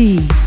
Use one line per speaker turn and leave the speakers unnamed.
D.